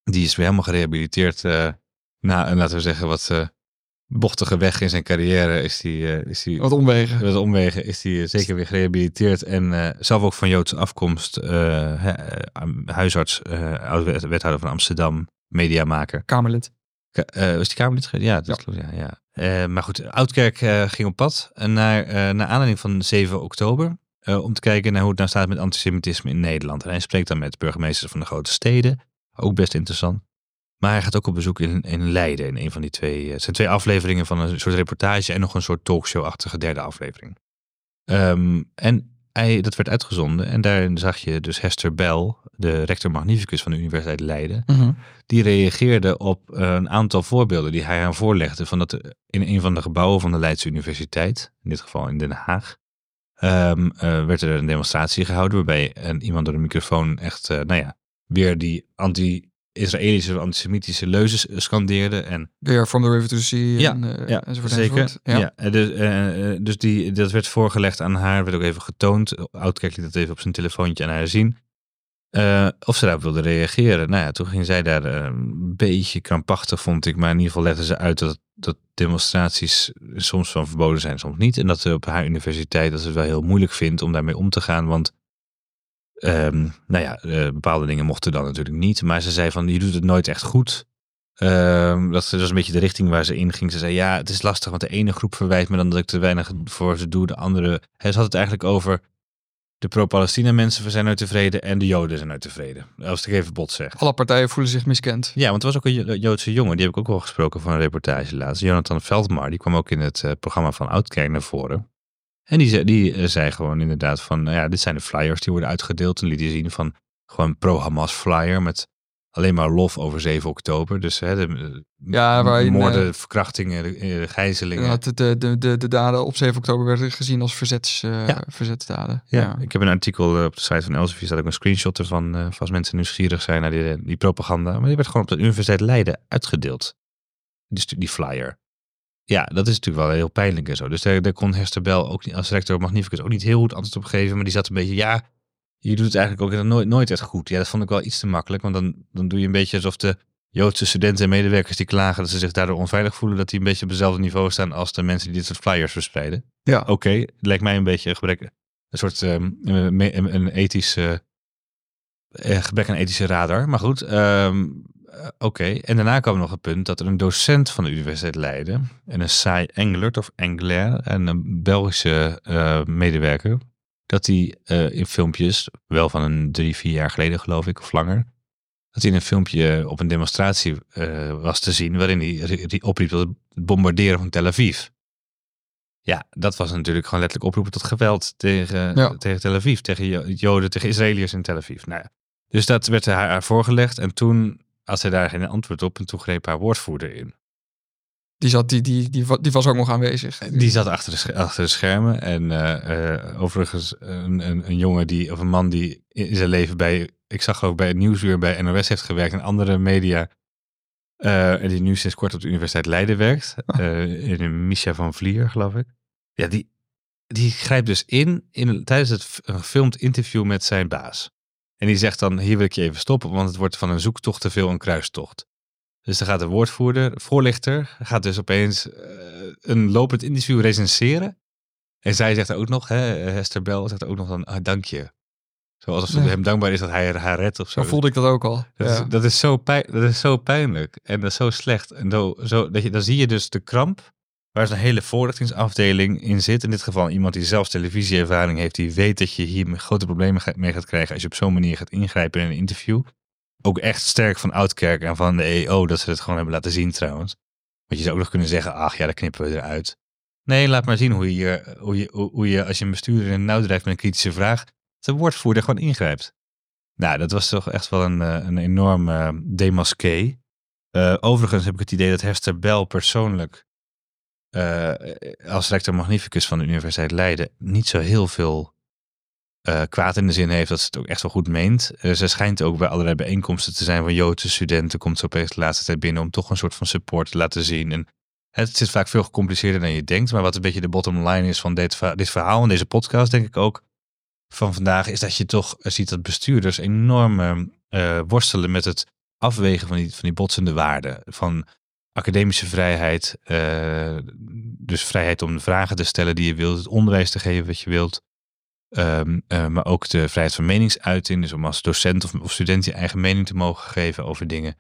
Die is weer helemaal gerehabiliteerd eh, na laten we zeggen, wat eh, bochtige weg in zijn carrière. Is die, eh, is die, Wat omwegen. wat omwegen is hij zeker weer gerehabiliteerd. En eh, zelf ook van Joodse afkomst, eh, eh, huisarts, eh oud-wethouder van Amsterdam, mediamaker. Kamerlid. Ka- eh, was die Kamerlid? Ja, dat klopt. Ja, ja. Eh, maar goed, Oudkerk eh, ging op pad naar, eh, naar aanleiding van 7 oktober. eh, om te kijken naar hoe het nou staat met antisemitisme in Nederland. En hij spreekt dan met burgemeesters van de grote steden. Ook best interessant. Maar hij gaat ook op bezoek in, in Leiden. In een van die twee. eh, Het zijn twee afleveringen van een soort reportage en nog een soort talkshow-achtige derde aflevering. Ehm, en hij, dat werd uitgezonden en daarin zag je dus Hester Bell, de rector magnificus van de Universiteit Leiden, Mhm. die reageerde op eh, een aantal voorbeelden die hij aan voorlegde. Van dat er in een van de gebouwen van de Leidse Universiteit, in dit geval in Den Haag, ehm, eh, werd er een demonstratie gehouden waarbij een, iemand door de microfoon echt, eh, nou ja, weer die anti-Israëlische, antisemitische leuzen scandeerde. En Weer From the River to the Sea Ja, en, eh, ja, enzovoort. zeker. enzovoort. Ja. Ja. dus, eh, eh, dus die, dat werd voorgelegd aan haar, werd ook even getoond. Oudkerk liet dat even op zijn telefoontje aan haar zien. Of ze daarop wilde reageren. Nou ja, toen ging zij daar een beetje krampachtig, vond ik. Maar in ieder geval legde ze uit dat, dat demonstraties soms van verboden zijn, soms niet. En dat ze op haar universiteit dat ze het wel heel moeilijk vindt om daarmee om te gaan. Want ehm, nou ja, eh, bepaalde dingen mochten dan natuurlijk niet. Maar ze zei van, je doet het nooit echt goed. Ehm, dat was een beetje de richting waar ze in ging. Ze zei, ja, het is lastig, want de ene groep verwijt me dan dat ik te weinig voor ze doe. De andere, hij had het eigenlijk over de pro-Palestina mensen zijn nooit tevreden en de Joden zijn nooit tevreden. Als ik even bot zeg. Alle partijen voelen zich miskend. Ja, want er was ook een Jo- Joodse jongen, die heb ik ook wel gesproken voor een reportage laatst. Jonathan Veldmar, die kwam ook in het eh, programma van Oudkerk naar voren. En die, zei- die eh, zei gewoon inderdaad van, nou ja, dit zijn de flyers die worden uitgedeeld. En liet hij zien van gewoon pro-Hamas flyer met alleen maar lof over 7 oktober. Dus hè, de Ja, waarin, moorden, eh, verkrachtingen, eh, gijzelingen. Inderdaad, de, de, de, de daden op 7 oktober werden gezien als verzets, eh, Ja. verzetsdaden. Ja, ik heb een artikel eh, op de site van Elsevier, staat ook een screenshot ervan, eh, als mensen nieuwsgierig zijn naar die, die propaganda. Maar die werd gewoon op de Universiteit Leiden uitgedeeld. Die, stu- die flyer. Ja, dat is natuurlijk wel heel pijnlijk en zo. Dus daar, daar kon Hester Bell ook niet, als rector magnificus ook niet heel goed antwoord op geven. Maar die zat een beetje, ja, je doet het eigenlijk ook nooit, nooit echt goed. Ja, dat vond ik wel iets te makkelijk. Want dan, dan doe je een beetje alsof de Joodse studenten en medewerkers die klagen dat ze zich daardoor onveilig voelen, dat die een beetje op hetzelfde niveau staan als de mensen die dit soort flyers verspreiden. Ja. Oké, lijkt mij een beetje een gebrek, een soort ehm, een, een, ethische, eh, gebrek aan ethische radar. Maar goed, ehm, eh, oké. En daarna kwam nog het punt dat er een docent van de Universiteit Leiden en een saai Englert of Engler en een Belgische eh, medewerker, dat die eh, in filmpjes, wel van een drie, vier jaar geleden geloof ik, of langer, dat hij in een filmpje op een demonstratie was te zien waarin hij ri- opriep tot het bombarderen van Tel Aviv. Ja, dat was natuurlijk gewoon letterlijk oproepen tot geweld tegen, Ja. tegen Tel Aviv, tegen Jo- Joden, tegen Israëliërs in Tel Aviv. Nou ja. Dus dat werd haar voorgelegd en toen had zij daar geen antwoord op en toen greep haar woordvoerder in. Die, zat, die, die, die, die was ook nog aanwezig. Die zat achter de, sch- achter de schermen. En eh, eh, overigens een, een, een jongen die, of een man die in zijn leven bij, ik zag ook bij het Nieuwsuur bij NOS heeft gewerkt en andere media. eh, en die nu sinds kort op de Universiteit Leiden werkt. eh in Misha van Vlier, geloof ik. Ja, die, die grijpt dus in, in een- tijdens het een gefilmd interview met zijn baas. En die zegt dan, hier wil ik je even stoppen, want het wordt van een zoektocht te veel een kruistocht. Dus dan gaat de woordvoerder, voorlichter, gaat dus opeens eh, een lopend interview recenseren. En zij zegt ook nog, hè, Hester Bell zegt ook nog dan, ah, dank je. Zo alsof ze Ja. hem dankbaar is dat hij haar redt of zo. Zo voelde ik dat ook al. Dat, ja. is, dat, is zo pijn, dat is zo pijnlijk en dat is zo slecht. En zo, zo, dat je, dan zie je dus de kramp waar zo'n hele voorlichtingsafdeling in zit. In dit geval iemand die zelfs televisieervaring heeft, die weet dat je hier grote problemen mee gaat krijgen als je op zo'n manier gaat ingrijpen in een interview. Ook echt sterk van Oudkerk en van de EO dat ze het gewoon hebben laten zien trouwens. Want je zou ook nog kunnen zeggen, ach ja, dat knippen we eruit. Nee, laat maar zien hoe je, hoe je, hoe, je als je een bestuurder in het nauw drijft met een kritische vraag, de woordvoerder gewoon ingrijpt. Nou, dat was toch echt wel een, eh, een enorm eh demasqué. Eh, overigens heb ik het idee dat Hester Bell persoonlijk eh, als rector magnificus van de Universiteit Leiden niet zo heel veel eh, kwaad in de zin heeft dat ze het ook echt wel goed meent. Eh, ze schijnt ook bij allerlei bijeenkomsten te zijn van Joodse studenten, komt ze opeens de laatste tijd binnen om toch een soort van support te laten zien. En het zit vaak veel gecompliceerder dan je denkt, maar wat een beetje de bottom line is van dit, dit verhaal en deze podcast, denk ik ook, van vandaag, is dat je toch ziet dat bestuurders enorm worstelen met het afwegen van die, van die botsende waarden. Van academische vrijheid, eh, dus vrijheid om de vragen te stellen die je wilt, het onderwijs te geven wat je wilt. Ehm, eh, maar ook de vrijheid van meningsuiting, dus om als docent of, of student je eigen mening te mogen geven over dingen.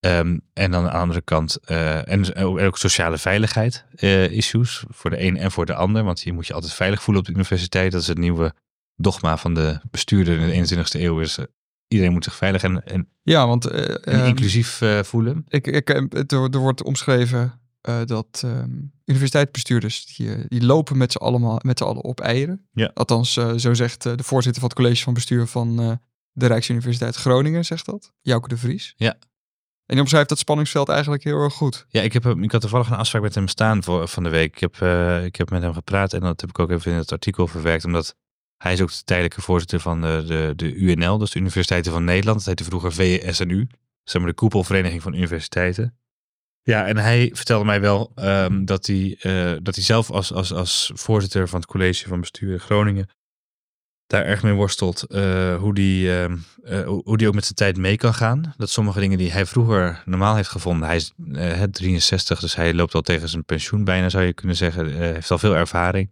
Ehm, en dan aan de andere kant, eh, en ook, sociale veiligheid issues voor de een en voor de ander. Want je moet je altijd veilig voelen op de universiteit. Dat is het nieuwe dogma van de bestuurder in de 21ste eeuw. Is, iedereen moet zich veilig en, en, ja, want eh, en ehm, inclusief eh, voelen. ik, ik, eh, het, er er wordt omschreven dat ehm, universiteitsbestuurders, die, die lopen met z'n allemaal met z'n allen op eieren. Ja. Althans, zo zegt de voorzitter van het college van bestuur van de Rijksuniversiteit Groningen, zegt dat. Jouke de Vries. Ja. En die omschrijft dat spanningsveld eigenlijk heel erg goed. Ja, ik, heb, hem- ik had toevallig een afspraak met hem staan voor, van de week. Ik heb, ik heb met hem gepraat en dat heb ik ook even in het artikel verwerkt. Omdat hij is ook de tijdelijke voorzitter van de, de, de UNL, dus de Universiteiten van Nederland. Dat heette vroeger VSNU, zeg maar de koepelvereniging van universiteiten. Ja, en hij vertelde mij wel ehm, dat, hij, eh, dat hij zelf als, als, als voorzitter van het college van bestuur in Groningen daar erg mee worstelt. eh, hoe, die, ehm, eh, hoe die ook met zijn tijd mee kan gaan. Dat sommige dingen die hij vroeger normaal heeft gevonden. Hij is eh, het 63, dus hij loopt al tegen zijn pensioen bijna, zou je kunnen zeggen. Heeft al veel ervaring.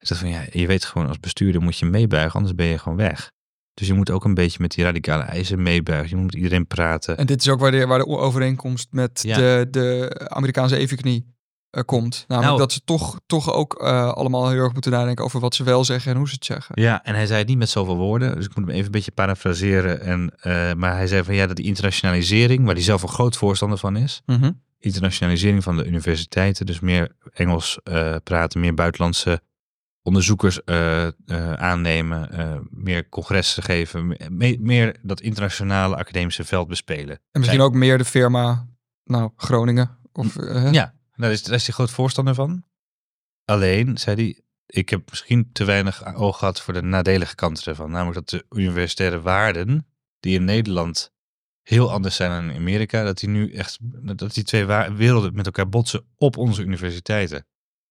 Zegt van ja, je weet gewoon als bestuurder moet je meebuigen, anders ben je gewoon weg. Dus je moet ook een beetje met die radicale eisen meebuigen. Je moet met iedereen praten. En dit is ook waar de, waar de overeenkomst met Ja. de, de Amerikaanse evenknie eh, komt. Namelijk Nou. dat ze toch, toch ook eh, allemaal heel erg moeten nadenken over wat ze wel zeggen en hoe ze het zeggen. Ja, en hij zei het niet met zoveel woorden, dus ik moet hem even een beetje parafraseren. En, eh, maar hij zei van ja, dat die internationalisering, waar hij zelf een groot voorstander van is, Mhm. internationalisering van de universiteiten, dus meer Engels praten, meer buitenlandse onderzoekers eh, eh, aannemen, eh, meer congressen geven, me- meer dat internationale academische veld bespelen. En misschien ook meer de firma, nou, Groningen. Of, Ja, daar is, daar is hij groot voorstander van. Alleen, zei hij, ik heb misschien te weinig oog gehad voor de nadelige kant ervan. Namelijk dat de universitaire waarden, die in Nederland heel anders zijn dan in Amerika, dat die nu echt, dat die twee werelden met elkaar botsen op onze universiteiten.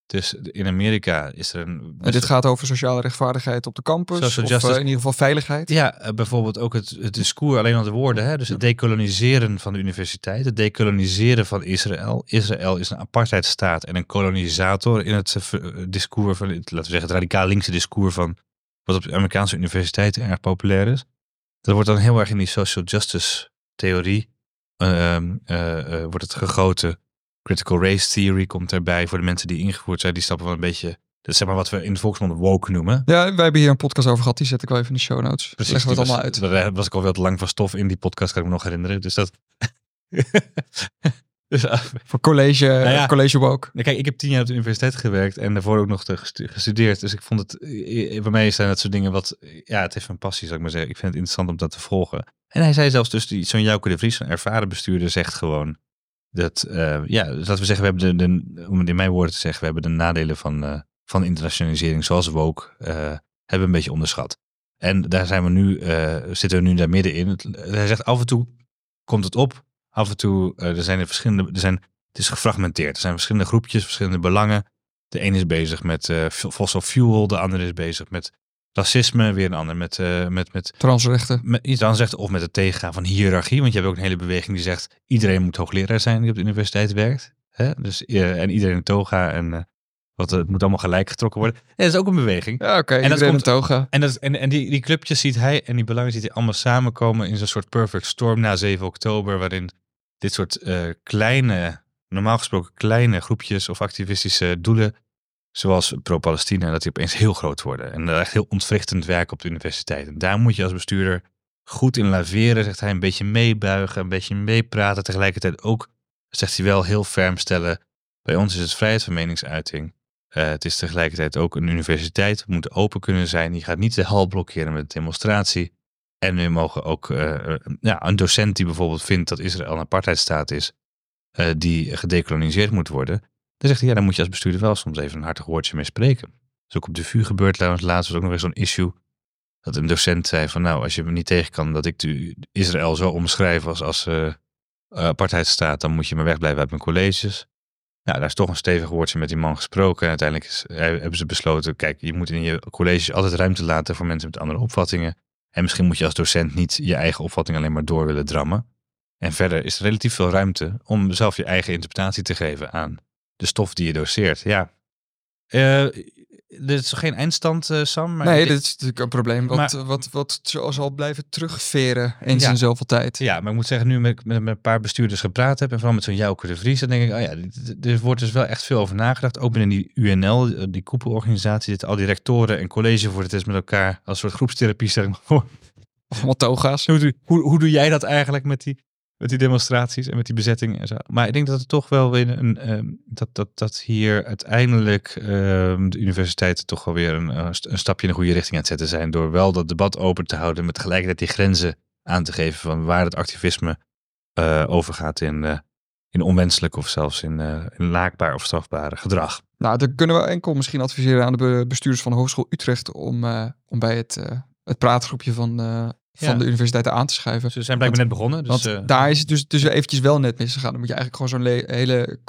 Dus in Amerika is er een... En dit gaat over sociale rechtvaardigheid op de campus. Social of eh, in ieder geval veiligheid. Ja, eh, bijvoorbeeld ook het, het discours, alleen al de woorden. Hè? Dus het decoloniseren van de universiteit, het decoloniseren van Israël. Israël is een apartheidstaat en een kolonisator in het eh, discours van, laten we zeggen, het radicaal linkse discours van wat op de Amerikaanse universiteiten erg populair is. Dat wordt dan heel erg in die social justice theorie ehm, eh, eh, wordt het gegoten. Critical race theory komt erbij voor de mensen die ingevoerd zijn. Die stappen wel een beetje, dat is zeg maar wat we in de volksmond woke noemen. Ja, wij hebben hier een podcast over gehad. Die zet ik wel even in de show notes. Precies, Leggen we het allemaal uit. Daar was ik al wel te lang van stof in die podcast, kan ik me nog herinneren. Dus dat... dus, ah, Voor college, Nou ja. college woke. nou, kijk, ik heb tien jaar op de universiteit gewerkt en daarvoor ook nog te gestudeerd. Dus ik vond het, eh, bij mij zijn dat soort dingen wat, ja, het heeft mijn passie, zou ik maar zeggen. Ik vind het interessant om dat te volgen. En hij zei zelfs dus, zo'n Jouke de Vries, een ervaren bestuurder, zegt gewoon dat, eh, ja, dus laten we zeggen, we hebben de, de, om het in mijn woorden te zeggen, we hebben de nadelen van, eh, van internationalisering, zoals woke, eh hebben we een beetje onderschat. En daar zijn we nu, zitten we nu daar middenin. Hij zegt af en toe komt het op, af en toe, er zijn er verschillende, er zijn, het is gefragmenteerd. Er zijn verschillende groepjes, verschillende belangen. De ene is bezig met fossil fuel, de andere is bezig met racisme, weer een ander met, eh, met, met Transrechten. met zegt, of met het tegengaan van hiërarchie. Want je hebt ook een hele beweging die zegt, iedereen moet hoogleraar zijn die op de universiteit werkt. Hè? Dus, eh, en iedereen een toga en eh, wat, het moet allemaal gelijk getrokken worden. Ja, dat is ook een beweging. Ja, oké. dat iedereen komt- een toga. En, dat, en, en die, die clubjes ziet hij en die belangen ziet hij allemaal samenkomen in zo'n soort perfect storm na 7 oktober, waarin dit soort kleine, normaal gesproken kleine groepjes of activistische doelen, zoals pro-Palestina, dat die opeens heel groot worden. En echt heel ontwrichtend werken op de universiteit. En daar moet je als bestuurder goed in laveren, zegt hij, een beetje meebuigen, een beetje meepraten. Tegelijkertijd ook, zegt hij wel, heel ferm stellen, bij ons is het vrijheid van meningsuiting. Eh, het is tegelijkertijd ook een universiteit. We moeten open kunnen zijn. Je gaat niet de hal blokkeren met demonstratie. En we mogen ook eh, ja, een docent die bijvoorbeeld vindt dat Israël een apartheidstaat is, eh, die gedecoloniseerd moet worden. Dan zegt hij, ja, dan moet je als bestuurder wel soms even een hartig woordje mee spreken. Dus ook op de VU gebeurt laatst was ook nog eens zo'n issue. Dat een docent zei van nou, als je me niet tegen kan dat ik de Israël zo omschrijf als, als eh, apartheidstaat, dan moet je maar wegblijven uit mijn colleges. Nou, daar is toch een stevig woordje met die man gesproken. En uiteindelijk eh, hebben ze besloten, kijk, je moet in je college altijd ruimte laten voor mensen met andere opvattingen. En misschien moet je als docent niet je eigen opvatting alleen maar door willen drammen. En verder is er relatief veel ruimte om zelf je eigen interpretatie te geven aan de stof die je doseert. Ja. Eh dit is geen eindstand, eh, Sam. Maar nee, dit is natuurlijk een probleem wat, Maar- wat, wat zo- zal blijven terugveren eens Ja. in zoveel tijd. Ja, maar ik moet zeggen, nu met, met, met een paar bestuurders gepraat heb en vooral met zo'n Jouke de Vries, dan denk ik, oh ja, er wordt dus wel echt veel over nagedacht. Ook binnen die UNL, eh, die koepelorganisatie, zitten al die rectoren en collegevoorzitters met elkaar als soort groepstherapie, stel ik me voor. Allemaal toga's. Hoe, hoe, hoe doe jij dat eigenlijk met die, met die demonstraties en met die bezetting en zo. Maar ik denk dat het toch wel weer een, ehm, dat, dat, dat hier uiteindelijk ehm, de universiteiten toch wel weer een, een stapje in de goede richting aan het zetten zijn. Door wel dat debat open te houden, met tegelijkertijd die grenzen aan te geven van waar het activisme eh, overgaat in, uh, in onwenselijk of zelfs in, in laakbaar of strafbare gedrag. Nou, dan kunnen we enkel misschien adviseren aan de bestuurders van de Hogeschool Utrecht om, om bij het, het praatgroepje van van de universiteiten aan te schuiven. Ze zijn blijkbaar net begonnen. Dus, want daar is het dus, dus eventjes wel net misgegaan. Dan moet je eigenlijk gewoon zo'n hele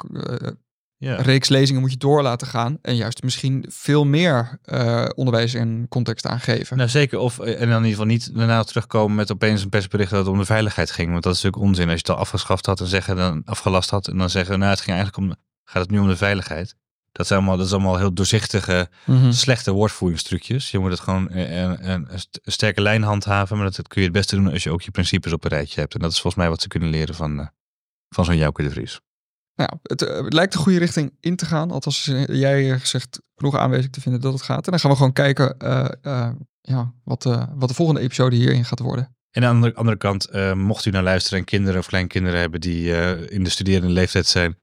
ja. reeks lezingen moet je door laten gaan. En juist misschien veel meer uh, onderwijs en context aangeven. Nou zeker. Of en dan in ieder geval niet daarna terugkomen met opeens een persbericht dat het om de veiligheid ging. Want dat is natuurlijk onzin. Als je het al afgeschaft had en zeggen dan afgelast had. En dan zeggen, nou het ging eigenlijk om, gaat het nu om de veiligheid. Dat, zijn allemaal, dat is allemaal heel doorzichtige, mm-hmm. slechte woordvoeringstrucjes. Je moet het gewoon een, een, een, sterke lijn handhaven. Maar dat, kun je het beste doen als je ook je principes op een rijtje hebt. En dat is volgens mij wat ze kunnen leren van, uh, van zo'n Jouke de Vries. Nou, het, uh, het, lijkt de goede richting in te gaan. Althans, jij gezegd genoeg aanwezig te vinden dat het gaat. En dan gaan we gewoon kijken uh, ja, wat, wat de volgende episode hierin gaat worden. En aan de andere kant, mocht u nou luisteren en kinderen of kleinkinderen hebben die in de studerende leeftijd zijn,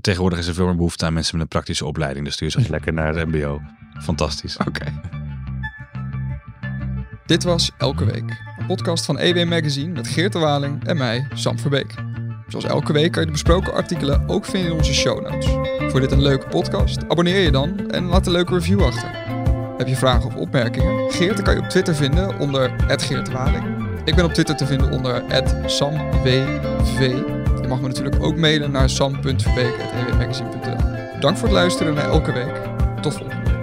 Tegenwoordig is er veel meer behoefte aan mensen met een praktische opleiding. Dus stuur ze lekker naar het MBO. Fantastisch. Oké. Dit was Elke Week. Een podcast van EW Magazine met Geert de Waling en mij, Sam Verbeek. Zoals elke week kan je de besproken artikelen ook vinden in onze show notes. Voor dit een leuke podcast, abonneer je dan en laat een leuke review achter. Heb je vragen of opmerkingen? Geert kan je op Twitter vinden onder Geert Waling. Ik ben op Twitter te vinden onder SamWV. Mag me natuurlijk ook mailen naar sam.verbeek.ewmagazine.nl. Dank voor het luisteren naar elke week. Tot volgende